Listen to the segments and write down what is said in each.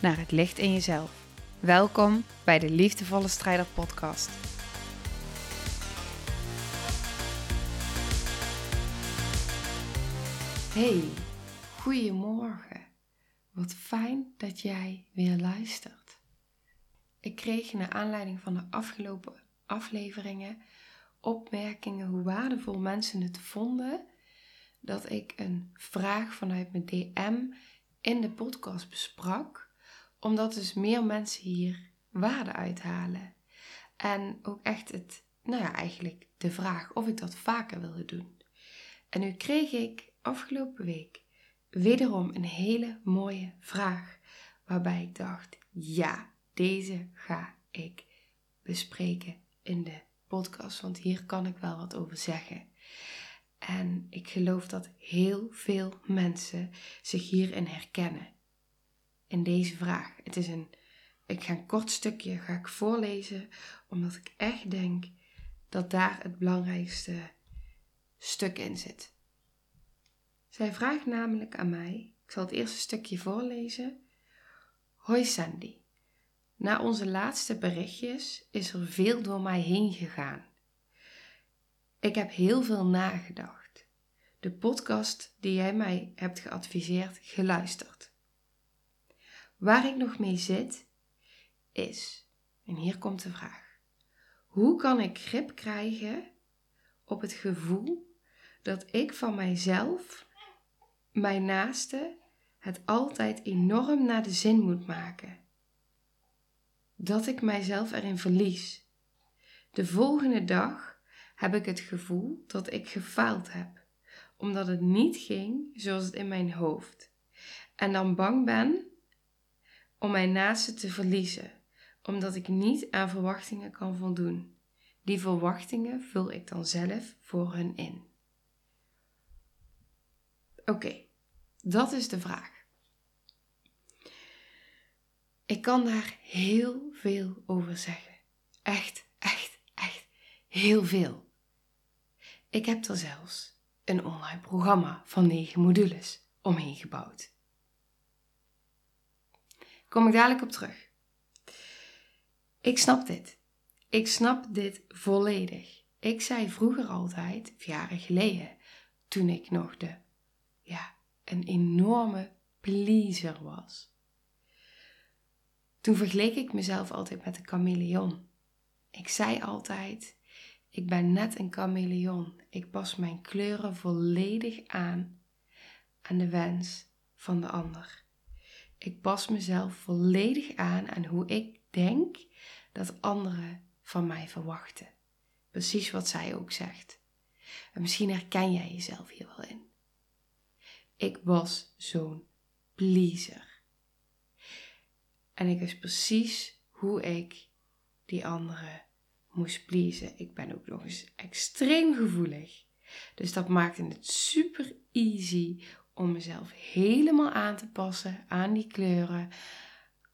naar het licht in jezelf. Welkom bij de Liefdevolle Strijder Podcast. Hey, goedemorgen. Wat fijn dat jij weer luistert. Ik kreeg naar aanleiding van de afgelopen afleveringen opmerkingen hoe waardevol mensen het vonden dat ik een vraag vanuit mijn DM in de podcast besprak, omdat dus meer mensen hier waarde uithalen. En ook echt het, nou ja, eigenlijk de vraag of ik dat vaker wilde doen. En nu kreeg ik afgelopen week wederom een hele mooie vraag, waarbij ik dacht, ja, deze ga ik bespreken in de podcast, want hier kan ik wel wat over zeggen. En ik geloof dat heel veel mensen zich hierin herkennen. In deze vraag. Het is een, ik ga een kort stukje ga ik voorlezen, omdat ik echt denk dat daar het belangrijkste stuk in zit. Zij vraagt namelijk aan mij, ik zal het eerste stukje voorlezen. Hoi Sandy, na onze laatste berichtjes is er veel door mij heen gegaan. Ik heb heel veel nagedacht. De podcast die jij mij hebt geadviseerd, geluisterd. Waar ik nog mee zit, is, en hier komt de vraag: hoe kan ik grip krijgen op het gevoel dat ik van mijzelf, mijn naaste, het altijd enorm naar de zin moet maken? Dat ik mijzelf erin verlies. De volgende dag heb ik het gevoel dat ik gefaald heb, omdat het niet ging zoals het in mijn hoofd. En dan bang ben om mijn naaste te verliezen, omdat ik niet aan verwachtingen kan voldoen. Die verwachtingen vul ik dan zelf voor hun in. Oké, dat is de vraag. Ik kan daar heel veel over zeggen. Echt, echt, echt heel veel. Ik heb er zelfs een online programma van 9 modules omheen gebouwd. Kom ik dadelijk op terug. Ik snap dit. Ik snap dit volledig. Ik zei vroeger altijd, jaren geleden, toen ik nog de, ja, een enorme pleaser was. Toen vergeleek ik mezelf altijd met een chameleon. Ik zei altijd, ik ben net een chameleon. Ik pas mijn kleuren volledig aan aan de wens van de ander. Ik pas mezelf volledig aan aan hoe ik denk dat anderen van mij verwachten. Precies wat zij ook zegt. En misschien herken jij jezelf hier wel in. Ik was zo'n pleaser. En ik wist precies hoe ik die anderen moest pleasen. Ik ben ook nog eens extreem gevoelig. Dus dat maakte het super easy om mezelf helemaal aan te passen aan die kleuren.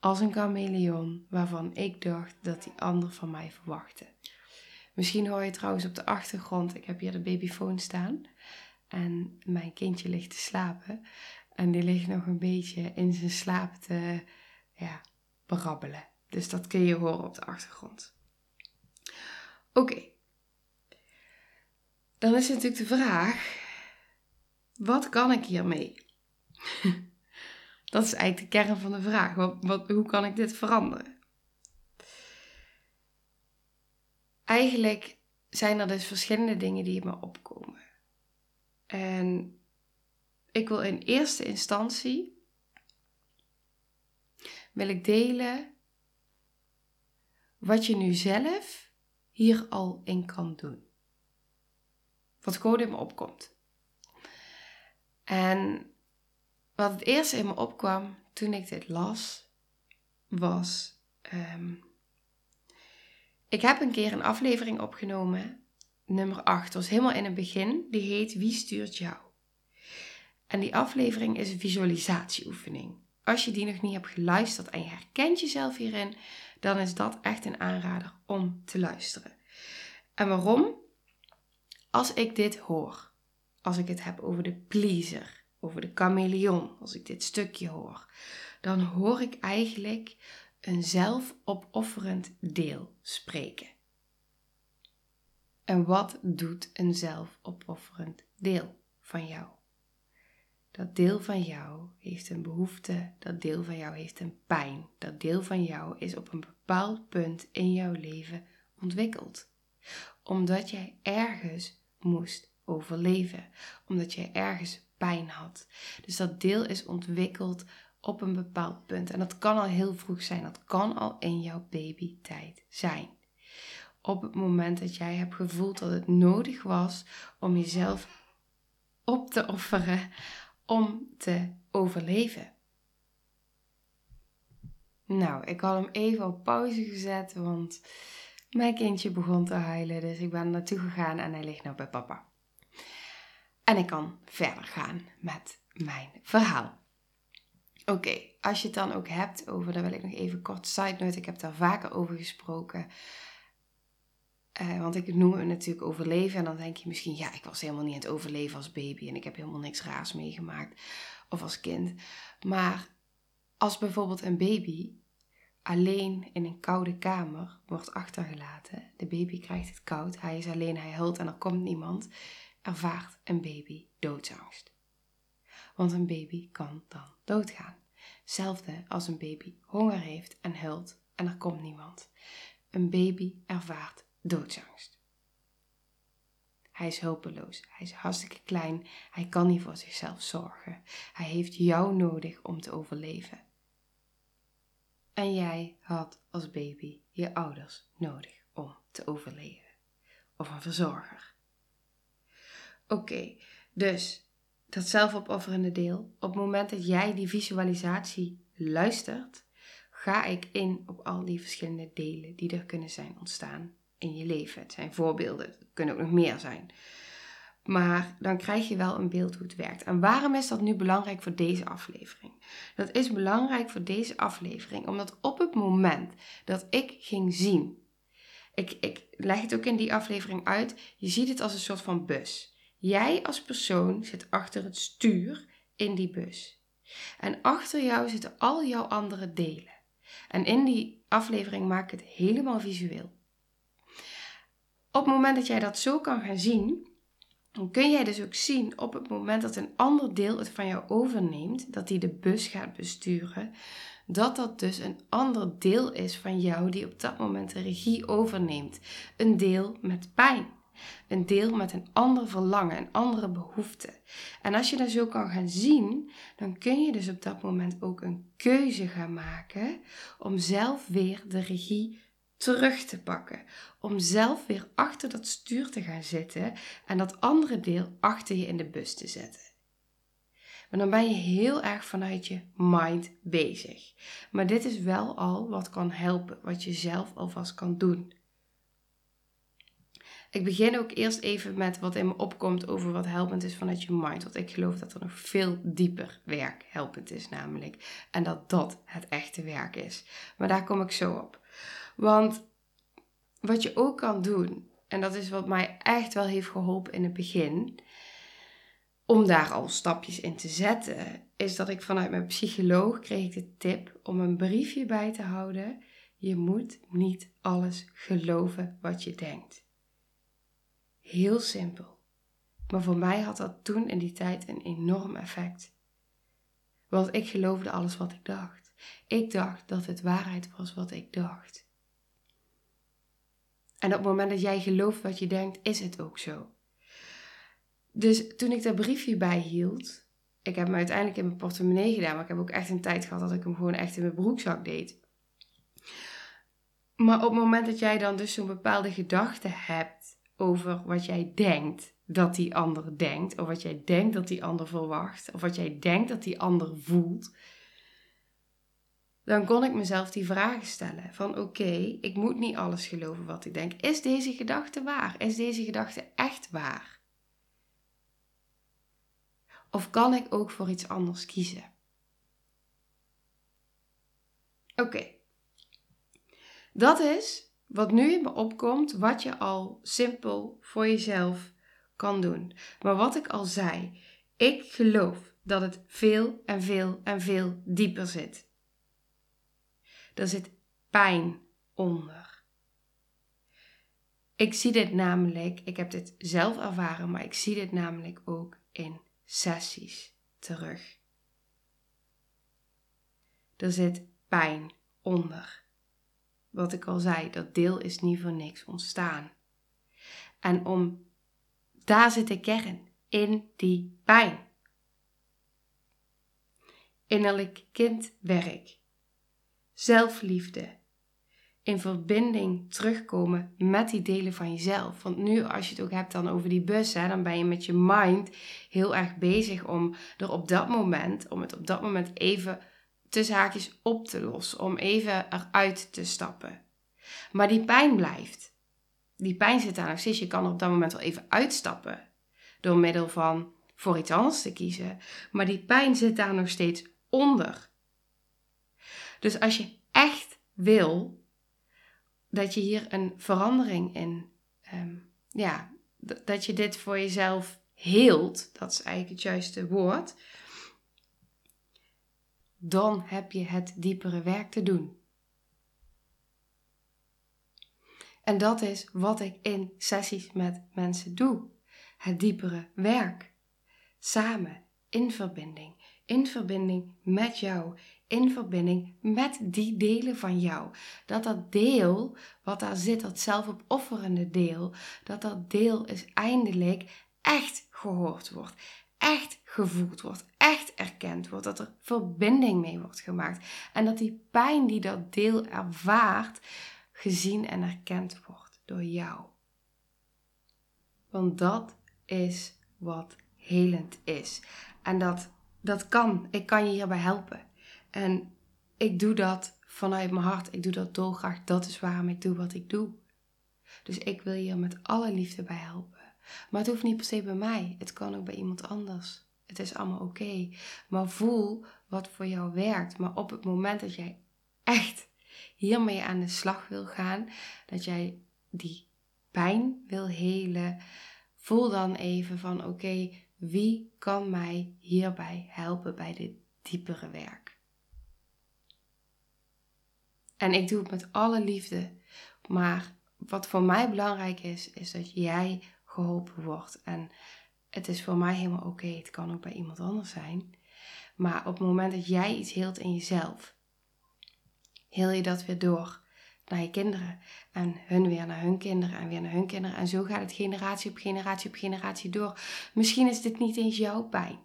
Als een chameleon waarvan ik dacht dat die ander van mij verwachtte. Misschien hoor je trouwens op de achtergrond, ik heb hier de babyfoon staan. En mijn kindje ligt te slapen. En die ligt nog een beetje in zijn slaap te ja, brabbelen. Dus dat kun je horen op de achtergrond. Oké. Dan is natuurlijk de vraag: wat kan ik hiermee? Dat is eigenlijk de kern van de vraag. Wat, hoe kan ik dit veranderen? Eigenlijk zijn er dus verschillende dingen die in me opkomen. En ik wil in eerste instantie wil ik delen wat je nu zelf hier al in kan doen. Wat gewoon in me opkomt. En wat het eerste in me opkwam toen ik dit las, was. ehm, ik heb een keer een aflevering opgenomen, nummer 8. Dat was helemaal in het begin. Die heet Wie stuurt jou? En die aflevering is een visualisatieoefening. Als je die nog niet hebt geluisterd en je herkent jezelf hierin, dan is dat echt een aanrader om te luisteren. En waarom? Als ik dit hoor, als ik het heb over de pleaser, over de chameleon, als ik dit stukje hoor, dan hoor ik eigenlijk een zelfopofferend deel spreken. En wat doet een zelfopofferend deel van jou? Dat deel van jou heeft een behoefte, dat deel van jou heeft een pijn, dat deel van jou is op een bepaald punt in jouw leven ontwikkeld. Omdat jij ergens moest overleven, omdat jij ergens pijn had. Dus dat deel is ontwikkeld op een bepaald punt. En dat kan al heel vroeg zijn, dat kan al in jouw babytijd zijn. Op het moment dat jij hebt gevoeld dat het nodig was om jezelf op te offeren om te overleven. Nou, ik had hem even op pauze gezet, want mijn kindje begon te huilen. Dus ik ben naartoe gegaan en hij ligt nou bij papa. En ik kan verder gaan met mijn verhaal. Oké, als je het dan ook hebt over, daar wil ik nog even kort side note, ik heb daar vaker over gesproken. Uh, want ik noem het natuurlijk overleven en dan denk je misschien, ja, ik was helemaal niet aan het overleven als baby en ik heb helemaal niks raars meegemaakt of als kind. Maar als bijvoorbeeld een baby alleen in een koude kamer wordt achtergelaten, de baby krijgt het koud, hij is alleen, hij huilt en er komt niemand, ervaart een baby doodsangst. Want een baby kan dan doodgaan. Hetzelfde als een baby honger heeft en huilt en er komt niemand. Een baby ervaart doodsangst. Hij is hulpeloos, hij is hartstikke klein, hij kan niet voor zichzelf zorgen. Hij heeft jou nodig om te overleven. En jij had als baby je ouders nodig om te overleven. Of een verzorger. Oké, dus dat zelfopofferende deel. Op het moment dat jij die visualisatie luistert, ga ik in op al die verschillende delen die er kunnen zijn ontstaan in je leven. Het zijn voorbeelden, het kunnen ook nog meer zijn. Maar dan krijg je wel een beeld hoe het werkt. En waarom is dat nu belangrijk voor deze aflevering? Dat is belangrijk voor deze aflevering, omdat op het moment dat ik ging zien, ik, ik leg het ook in die aflevering uit, je ziet het als een soort van bus. Jij als persoon zit achter het stuur in die bus. En achter jou zitten al jouw andere delen. En in die aflevering maak ik het helemaal visueel. Op het moment dat jij dat zo kan gaan zien, dan kun jij dus ook zien op het moment dat een ander deel het van jou overneemt, dat die de bus gaat besturen, dat dat dus een ander deel is van jou die op dat moment de regie overneemt. Een deel met pijn. Een deel met een ander verlangen, een andere behoefte. En als je dat zo kan gaan zien, dan kun je dus op dat moment ook een keuze gaan maken om zelf weer de regie terug te pakken. Om zelf weer achter dat stuur te gaan zitten en dat andere deel achter je in de bus te zetten. Maar dan ben je heel erg vanuit je mind bezig. Maar dit is wel al wat kan helpen, wat je zelf alvast kan doen. Ik begin ook eerst even met wat in me opkomt over wat helpend is vanuit je mind. Want ik geloof dat er nog veel dieper werk helpend is, namelijk. En dat dat het echte werk is. Maar daar kom ik zo op. Want wat je ook kan doen, en dat is wat mij echt wel heeft geholpen in het begin, om daar al stapjes in te zetten, is dat ik vanuit mijn psycholoog kreeg de tip om een briefje bij te houden. Je moet niet alles geloven wat je denkt. Heel simpel. Maar voor mij had dat toen in die tijd een enorm effect. Want ik geloofde alles wat ik dacht. Ik dacht dat het waarheid was wat ik dacht. En op het moment dat jij gelooft wat je denkt, is het ook zo. Dus toen ik dat briefje bijhield, ik heb hem uiteindelijk in mijn portemonnee gedaan, maar ik heb ook echt een tijd gehad dat ik hem gewoon echt in mijn broekzak deed. Maar op het moment dat jij dan dus zo'n bepaalde gedachte hebt over wat jij denkt dat die ander denkt, of wat jij denkt dat die ander verwacht, of wat jij denkt dat die ander voelt, dan kon ik mezelf die vragen stellen. Van oké, ik moet niet alles geloven wat ik denk. Is deze gedachte waar? Is deze gedachte echt waar? Of kan ik ook voor iets anders kiezen? Oké. Dat is wat nu in me opkomt, wat je al simpel voor jezelf kan doen. Maar wat ik al zei, ik geloof dat het veel en veel en veel dieper zit. Er zit pijn onder. Ik zie dit namelijk, ik heb dit zelf ervaren, maar ik zie dit namelijk ook in sessies terug. Er zit pijn onder. Wat ik al zei, dat deel is niet voor niks ontstaan. En om daar zit de kern in die pijn. Innerlijk kindwerk, zelfliefde, in verbinding terugkomen met die delen van jezelf. Want nu, als je het ook hebt dan over die bus, hè, dan ben je met je mind heel erg bezig om er op dat moment, om het op dat moment even tussen haakjes op te lossen, om even eruit te stappen. Maar die pijn blijft. Die pijn zit daar nog steeds. Je kan op dat moment wel even uitstappen door middel van voor iets anders te kiezen. Maar die pijn zit daar nog steeds onder. Dus als je echt wil dat je hier een verandering in, um, ja, dat je dit voor jezelf heelt, dat is eigenlijk het juiste woord, dan heb je het diepere werk te doen. En dat is wat ik in sessies met mensen doe. Het diepere werk. Samen, in verbinding. In verbinding met jou. In verbinding met die delen van jou. Dat dat deel, wat daar zit, dat zelfopofferende deel, dat dat deel is eindelijk echt gehoord wordt echt gevoeld wordt, echt erkend wordt, dat er verbinding mee wordt gemaakt en dat die pijn die dat deel ervaart gezien en erkend wordt door jou. Want dat is wat helend is. En dat, dat kan. Ik kan je hierbij helpen. En ik doe dat vanuit mijn hart. Ik doe dat dolgraag. Dat is waarom ik doe wat ik doe. Dus ik wil je met alle liefde bij helpen. Maar het hoeft niet per se bij mij. Het kan ook bij iemand anders. Het is allemaal oké. Maar voel wat voor jou werkt. Maar op het moment dat jij echt hiermee aan de slag wil gaan, dat jij die pijn wil helen, voel dan even van oké, wie kan mij hierbij helpen bij dit diepere werk? En ik doe het met alle liefde. Maar wat voor mij belangrijk is, is dat jij geholpen wordt. En het is voor mij helemaal oké. Het kan ook bij iemand anders zijn. Maar op het moment dat jij iets heelt in jezelf, heel je dat weer door naar je kinderen. En hun weer naar hun kinderen en weer naar hun kinderen. En zo gaat het generatie op generatie op generatie door. Misschien is dit niet eens jouw pijn.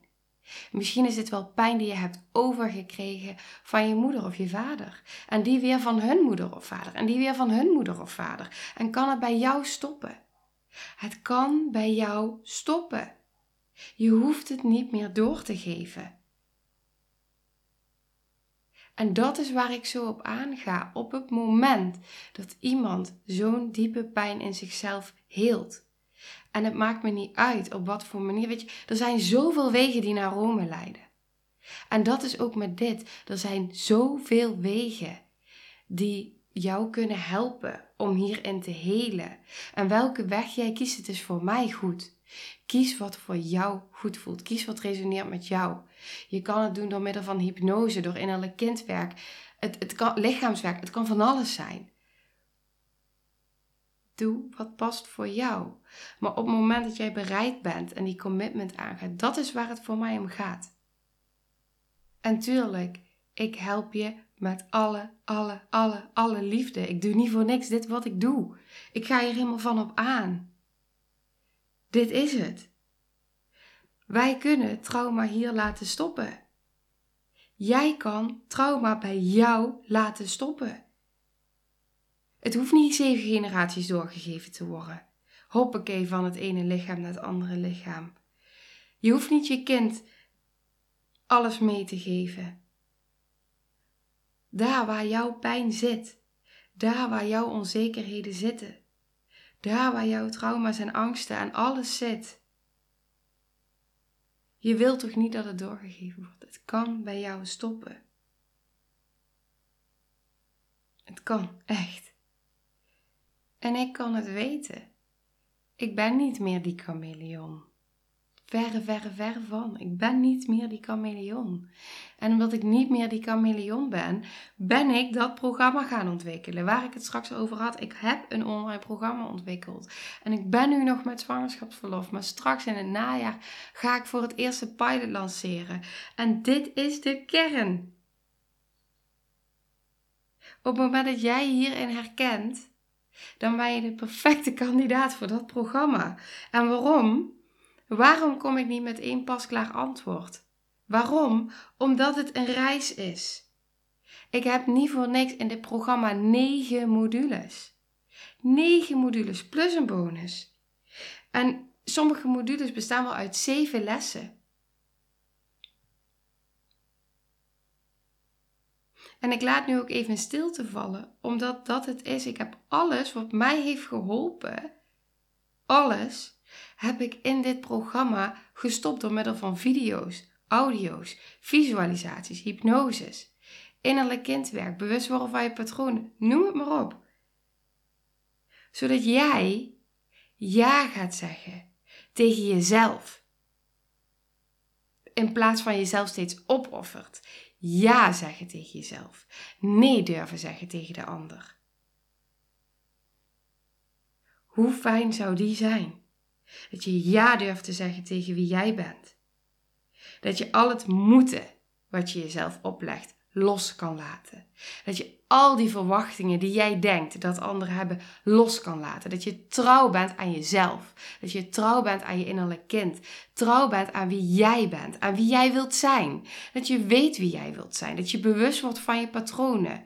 Misschien is dit wel pijn die je hebt overgekregen van je moeder of je vader. En die weer van hun moeder of vader. En die weer van hun moeder of vader. En kan het bij jou stoppen? Het kan bij jou stoppen. Je hoeft het niet meer door te geven. En dat is waar ik zo op aanga. Op het moment dat iemand zo'n diepe pijn in zichzelf heelt. En het maakt me niet uit op wat voor manier. Weet je, er zijn zoveel wegen die naar Rome leiden. En dat is ook met dit. Er zijn zoveel wegen die jou kunnen helpen om hierin te helen. En welke weg jij kiest, het is voor mij goed. Kies wat voor jou goed voelt. Kies wat resoneert met jou. Je kan het doen door middel van hypnose, door innerlijk kindwerk. Het, het kan lichaamswerk, het kan van alles zijn. Doe wat past voor jou. Maar op het moment dat jij bereid bent en die commitment aangaat, dat is waar het voor mij om gaat. En tuurlijk, ik help je met alle, alle, alle, alle liefde. Ik doe niet voor niks dit wat ik doe. Ik ga hier helemaal van op aan. Dit is het. Wij kunnen trauma hier laten stoppen. Jij kan trauma bij jou laten stoppen. Het hoeft niet zeven generaties doorgegeven te worden. Hoppakee van het ene lichaam naar het andere lichaam. Je hoeft niet je kind alles mee te geven. Daar waar jouw pijn zit. Daar waar jouw onzekerheden zitten. Daar waar jouw trauma's en angsten en alles zit. Je wilt toch niet dat het doorgegeven wordt? Het kan bij jou stoppen. Het kan, echt. En ik kan het weten. Ik ben niet meer die chameleon. Verre, verre, verre van. Ik ben niet meer die chameleon. En omdat ik niet meer die chameleon ben, ben ik dat programma gaan ontwikkelen. Waar ik het straks over had. Ik heb een online programma ontwikkeld. En ik ben nu nog met zwangerschapsverlof. Maar straks in het najaar ga ik voor het eerste pilot lanceren. En dit is de kern. Op het moment dat jij hierin herkent, dan ben je de perfecte kandidaat voor dat programma. En waarom? Waarom kom ik niet met één pasklaar antwoord? Waarom? Omdat het een reis is. Ik heb niet voor niks in dit programma negen modules. Negen modules plus een bonus. En sommige modules bestaan wel uit zeven lessen. En ik laat nu ook even stilte vallen, omdat dat het is. Ik heb alles wat mij heeft geholpen, alles heb ik in dit programma gestopt door middel van video's, audio's, visualisaties, hypnoses, innerlijk kindwerk, bewust worden van je patronen, noem het maar op. Zodat jij ja gaat zeggen tegen jezelf. In plaats van jezelf steeds opoffert. Ja zeggen tegen jezelf. Nee durven zeggen tegen de ander. Hoe fijn zou die zijn? Dat je ja durft te zeggen tegen wie jij bent. Dat je al het moeten wat je jezelf oplegt los kan laten. Dat je al die verwachtingen die jij denkt dat anderen hebben los kan laten. Dat je trouw bent aan jezelf. Dat je trouw bent aan je innerlijk kind. Trouw bent aan wie jij bent, aan wie jij wilt zijn. Dat je weet wie jij wilt zijn. Dat je bewust wordt van je patronen.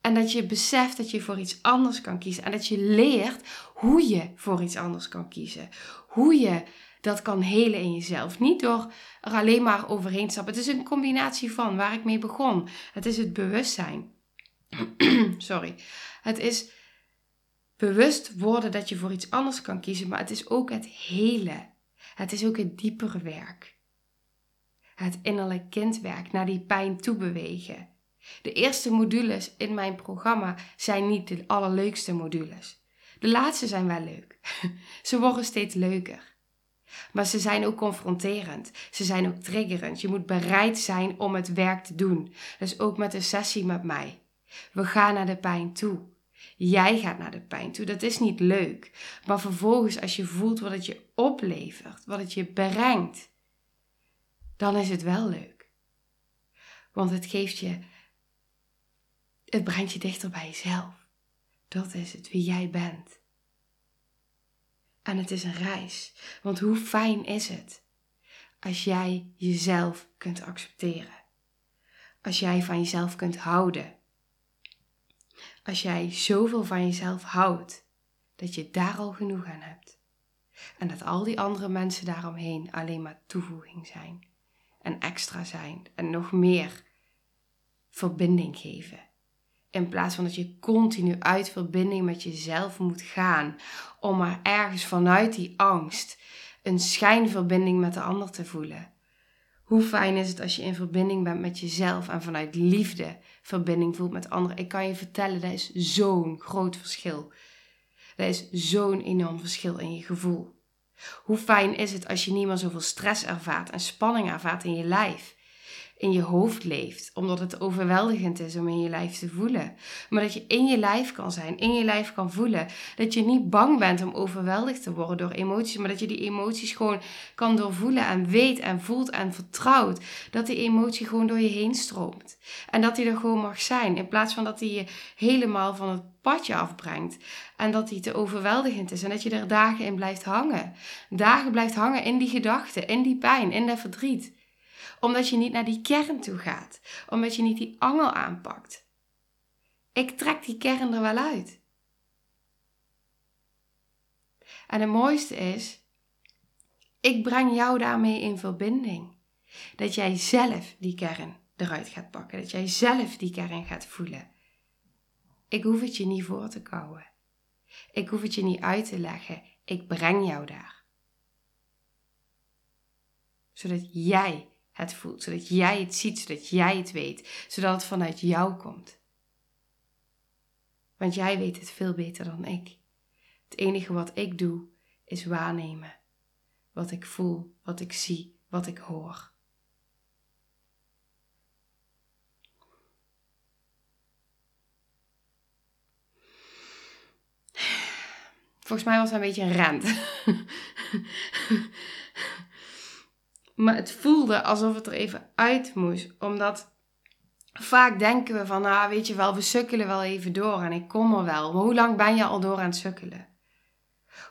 En dat je beseft dat je voor iets anders kan kiezen. En dat je leert hoe je voor iets anders kan kiezen. Hoe je dat kan helen in jezelf. Niet door er alleen maar overheen te stappen. Het is een combinatie van waar ik mee begon. Het is het bewustzijn. Sorry. Het is bewust worden dat je voor iets anders kan kiezen. Maar het is ook het hele. Het is ook het diepere werk. Het innerlijk kindwerk naar die pijn toe bewegen. De eerste modules in mijn programma zijn niet de allerleukste modules. De laatste zijn wel leuk. Ze worden steeds leuker. Maar ze zijn ook confronterend. Ze zijn ook triggerend. Je moet bereid zijn om het werk te doen. Dus ook met een sessie met mij. We gaan naar de pijn toe. Jij gaat naar de pijn toe. Dat is niet leuk. Maar vervolgens, als je voelt wat het je oplevert, wat het je brengt, dan is het wel leuk. Want het geeft je het brengt je dichter bij jezelf. Dat is het, wie jij bent. En het is een reis. Want hoe fijn is het als jij jezelf kunt accepteren? Als jij van jezelf kunt houden. Als jij zoveel van jezelf houdt dat je daar al genoeg aan hebt. En dat al die andere mensen daaromheen alleen maar toevoeging zijn. En extra zijn. En nog meer verbinding geven. In plaats van dat je continu uit verbinding met jezelf moet gaan. Om maar ergens vanuit die angst een schijnverbinding met de ander te voelen. Hoe fijn is het als je in verbinding bent met jezelf en vanuit liefde verbinding voelt met anderen. Ik kan je vertellen, dat is zo'n groot verschil. Dat is zo'n enorm verschil in je gevoel. Hoe fijn is het als je niet meer zoveel stress ervaart en spanning ervaart in je lijf in je hoofd leeft, omdat het overweldigend is om in je lijf te voelen. Maar dat je in je lijf kan zijn, in je lijf kan voelen. Dat je niet bang bent om overweldigd te worden door emoties, maar dat je die emoties gewoon kan doorvoelen en weet en voelt en vertrouwt. Dat die emotie gewoon door je heen stroomt. En dat die er gewoon mag zijn, in plaats van dat die je helemaal van het padje afbrengt. En dat die te overweldigend is en dat je er dagen in blijft hangen. Dagen blijft hangen in die gedachten, in die pijn, in dat verdriet omdat je niet naar die kern toe gaat. Omdat je niet die angel aanpakt. Ik trek die kern er wel uit. En het mooiste is, ik breng jou daarmee in verbinding. Dat jij zelf die kern eruit gaat pakken. Dat jij zelf die kern gaat voelen. Ik hoef het je niet voor te kouwen. Ik hoef het je niet uit te leggen. Ik breng jou daar. Zodat jij het voelt, zodat jij het ziet, zodat jij het weet, zodat het vanuit jou komt. Want jij weet het veel beter dan ik. Het enige wat ik doe is waarnemen. Wat ik voel, wat ik zie, wat ik hoor. Volgens mij was het een beetje een rent. maar het voelde alsof het er even uit moest. Omdat vaak denken we van, nou weet je wel, we sukkelen wel even door en ik kom er wel. Maar hoe lang ben je al door aan het sukkelen?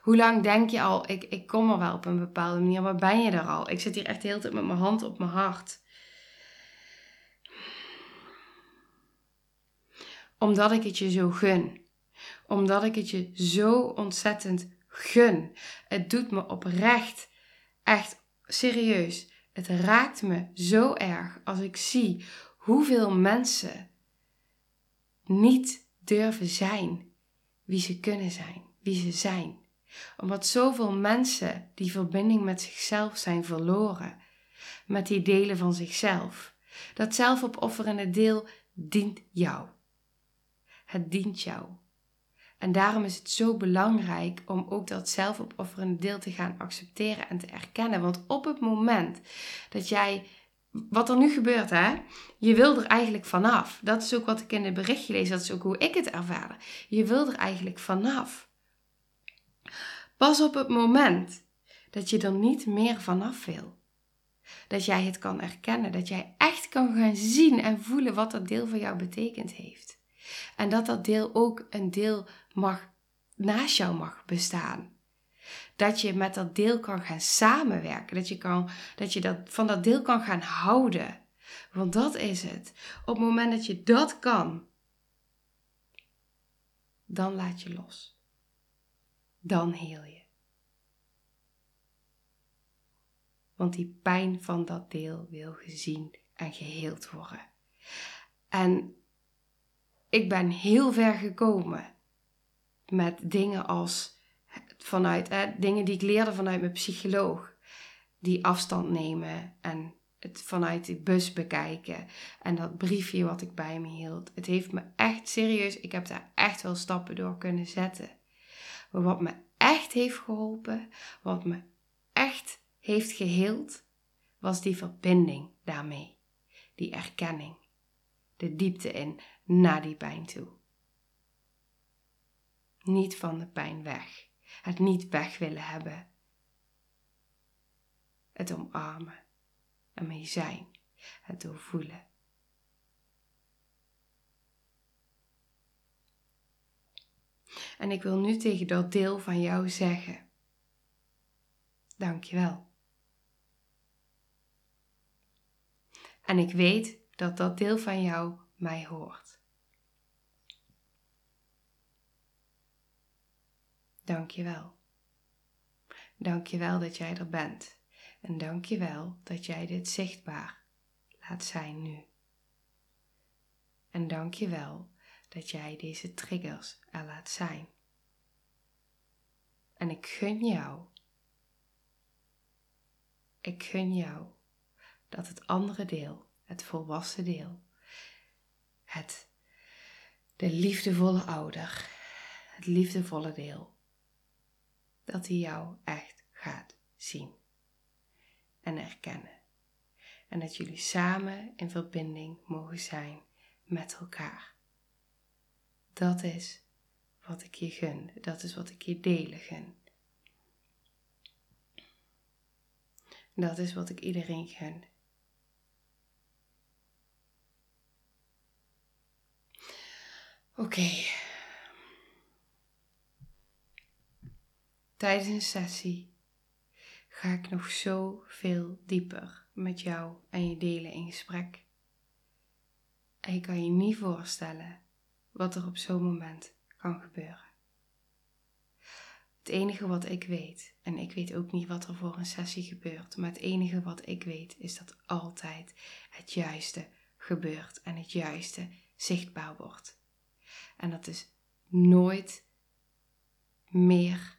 Hoe lang denk je al, ik, ik kom er wel op een bepaalde manier, maar ben je er al? Ik zit hier echt de hele tijd met mijn hand op mijn hart. Omdat ik het je zo gun. Omdat ik het je zo ontzettend gun. Het doet me oprecht, echt serieus. Het raakt me zo erg als ik zie hoeveel mensen niet durven zijn wie ze kunnen zijn, wie ze zijn. Omdat zoveel mensen die verbinding met zichzelf zijn verloren, met die delen van zichzelf. Dat zelfopofferende deel dient jou. Het dient jou. En daarom is het zo belangrijk om ook dat zelfopofferende deel te gaan accepteren en te erkennen. Want op het moment dat jij wat er nu gebeurt, hè? Je wil er eigenlijk vanaf. Dat is ook wat ik in het berichtje lees. Dat is ook hoe ik het ervaar. Je wil er eigenlijk vanaf. Pas op het moment dat je er niet meer vanaf wil. Dat jij het kan erkennen. Dat jij echt kan gaan zien en voelen wat dat deel voor jou betekend heeft. En dat dat deel ook een deel mag, naast jou mag bestaan. Dat je met dat deel kan gaan samenwerken. Dat je, kan, dat je dat, van dat deel kan gaan houden. Want dat is het. Op het moment dat je dat kan, dan laat je los. Dan heel je. Want die pijn van dat deel wil gezien en geheeld worden. En ik ben heel ver gekomen met dingen als vanuit hè, dingen die ik leerde vanuit mijn psycholoog. Die afstand nemen en het vanuit de bus bekijken. En dat briefje wat ik bij me hield. Het heeft me echt serieus, ik heb daar echt wel stappen door kunnen zetten. Maar wat me echt heeft geholpen, wat me echt heeft geheeld, was die verbinding daarmee. Die erkenning. De diepte in naar die pijn toe. Niet van de pijn weg het niet weg willen hebben. Het omarmen, ermee zijn, het doorvoelen. En ik wil nu tegen dat deel van jou zeggen: Dankjewel. En ik weet dat dat deel van jou mij hoort. Dank je wel. Dank je wel dat jij er bent. En dank je wel dat jij dit zichtbaar laat zijn nu. En dank je wel dat jij deze triggers er laat zijn. En ik gun jou, ik gun jou dat het andere deel, het volwassen deel, het, de liefdevolle ouder, het liefdevolle deel, dat hij jou echt gaat zien en erkennen. En dat jullie samen in verbinding mogen zijn met elkaar. Dat is wat ik je gun. Dat is wat ik je delen gun. Dat is wat ik iedereen gun. Oké. Tijdens een sessie ga ik nog zoveel dieper met jou en je delen in gesprek. En je kan je niet voorstellen wat er op zo'n moment kan gebeuren. Het enige wat ik weet, en ik weet ook niet wat er voor een sessie gebeurt, maar het enige wat ik weet is dat altijd het juiste gebeurt en het juiste zichtbaar wordt. En dat is nooit meer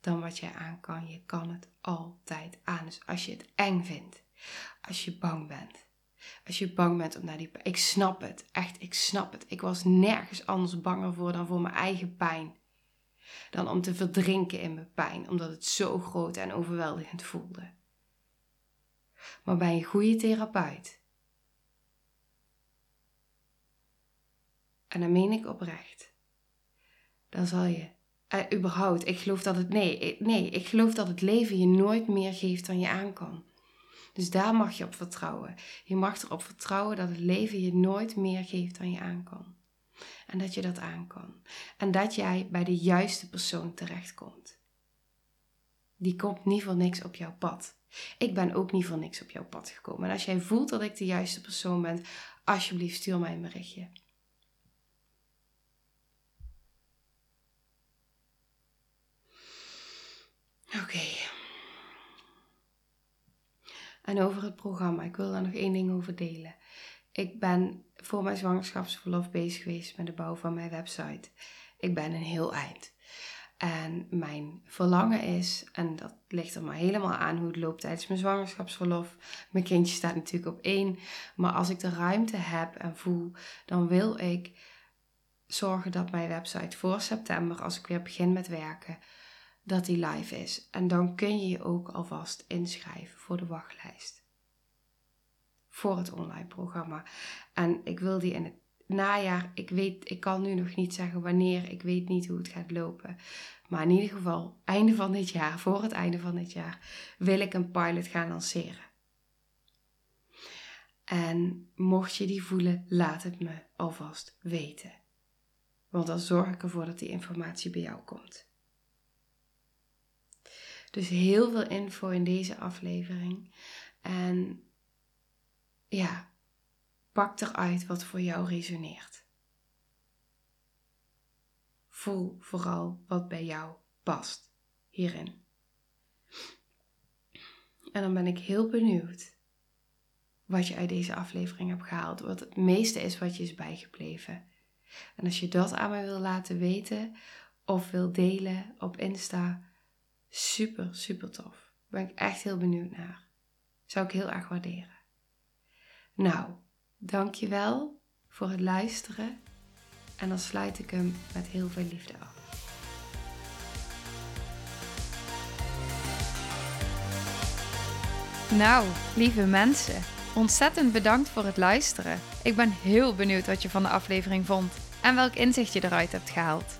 dan wat jij aan kan. Je kan het altijd aan. Dus als je het eng vindt, als je bang bent, als je bang bent om naar die pijn. Ik snap het, echt, ik snap het. Ik was nergens anders banger voor dan voor mijn eigen pijn. Dan om te verdrinken in mijn pijn, omdat het zo groot en overweldigend voelde. Maar bij een goede therapeut. En dan meen ik oprecht. Dan zal je uh, überhaupt, ik geloof dat het, nee, nee, ik geloof dat het leven je nooit meer geeft dan je aan kan. Dus daar mag je op vertrouwen. Je mag erop vertrouwen dat het leven je nooit meer geeft dan je aan kan. En dat je dat aan kan. En dat jij bij de juiste persoon terechtkomt. Die komt niet voor niks op jouw pad. Ik ben ook niet voor niks op jouw pad gekomen. En als jij voelt dat ik de juiste persoon ben, alsjeblieft stuur mij een berichtje. Oké. En over het programma. Ik wil daar nog één ding over delen. Ik ben voor mijn zwangerschapsverlof bezig geweest met de bouw van mijn website. Ik ben een heel eind. En mijn verlangen is, en dat ligt er maar helemaal aan hoe het loopt tijdens mijn zwangerschapsverlof. Mijn kindje staat natuurlijk op één. Maar als ik de ruimte heb en voel, dan wil ik zorgen dat mijn website voor september, als ik weer begin met werken, dat die live is. En dan kun je je ook alvast inschrijven voor de wachtlijst. Voor het online programma. En ik wil die in het najaar, ik weet, ik kan nu nog niet zeggen wanneer, ik weet niet hoe het gaat lopen. Maar in ieder geval, einde van dit jaar, voor het einde van dit jaar, wil ik een pilot gaan lanceren. En mocht je die voelen, laat het me alvast weten. Want dan zorg ik ervoor dat die informatie bij jou komt. Dus heel veel info in deze aflevering. En ja, pak eruit wat voor jou resoneert. Voel vooral wat bij jou past hierin. En dan ben ik heel benieuwd wat je uit deze aflevering hebt gehaald. Wat het meeste is wat je is bijgebleven. En als je dat aan mij wil laten weten of wil delen op Insta, Super, super tof. Ben ik echt heel benieuwd naar. Zou ik heel erg waarderen. Nou, dankjewel voor het luisteren. En dan sluit ik hem met heel veel liefde af. Nou, lieve mensen, ontzettend bedankt voor het luisteren. Ik ben heel benieuwd wat je van de aflevering vond en welk inzicht je eruit hebt gehaald.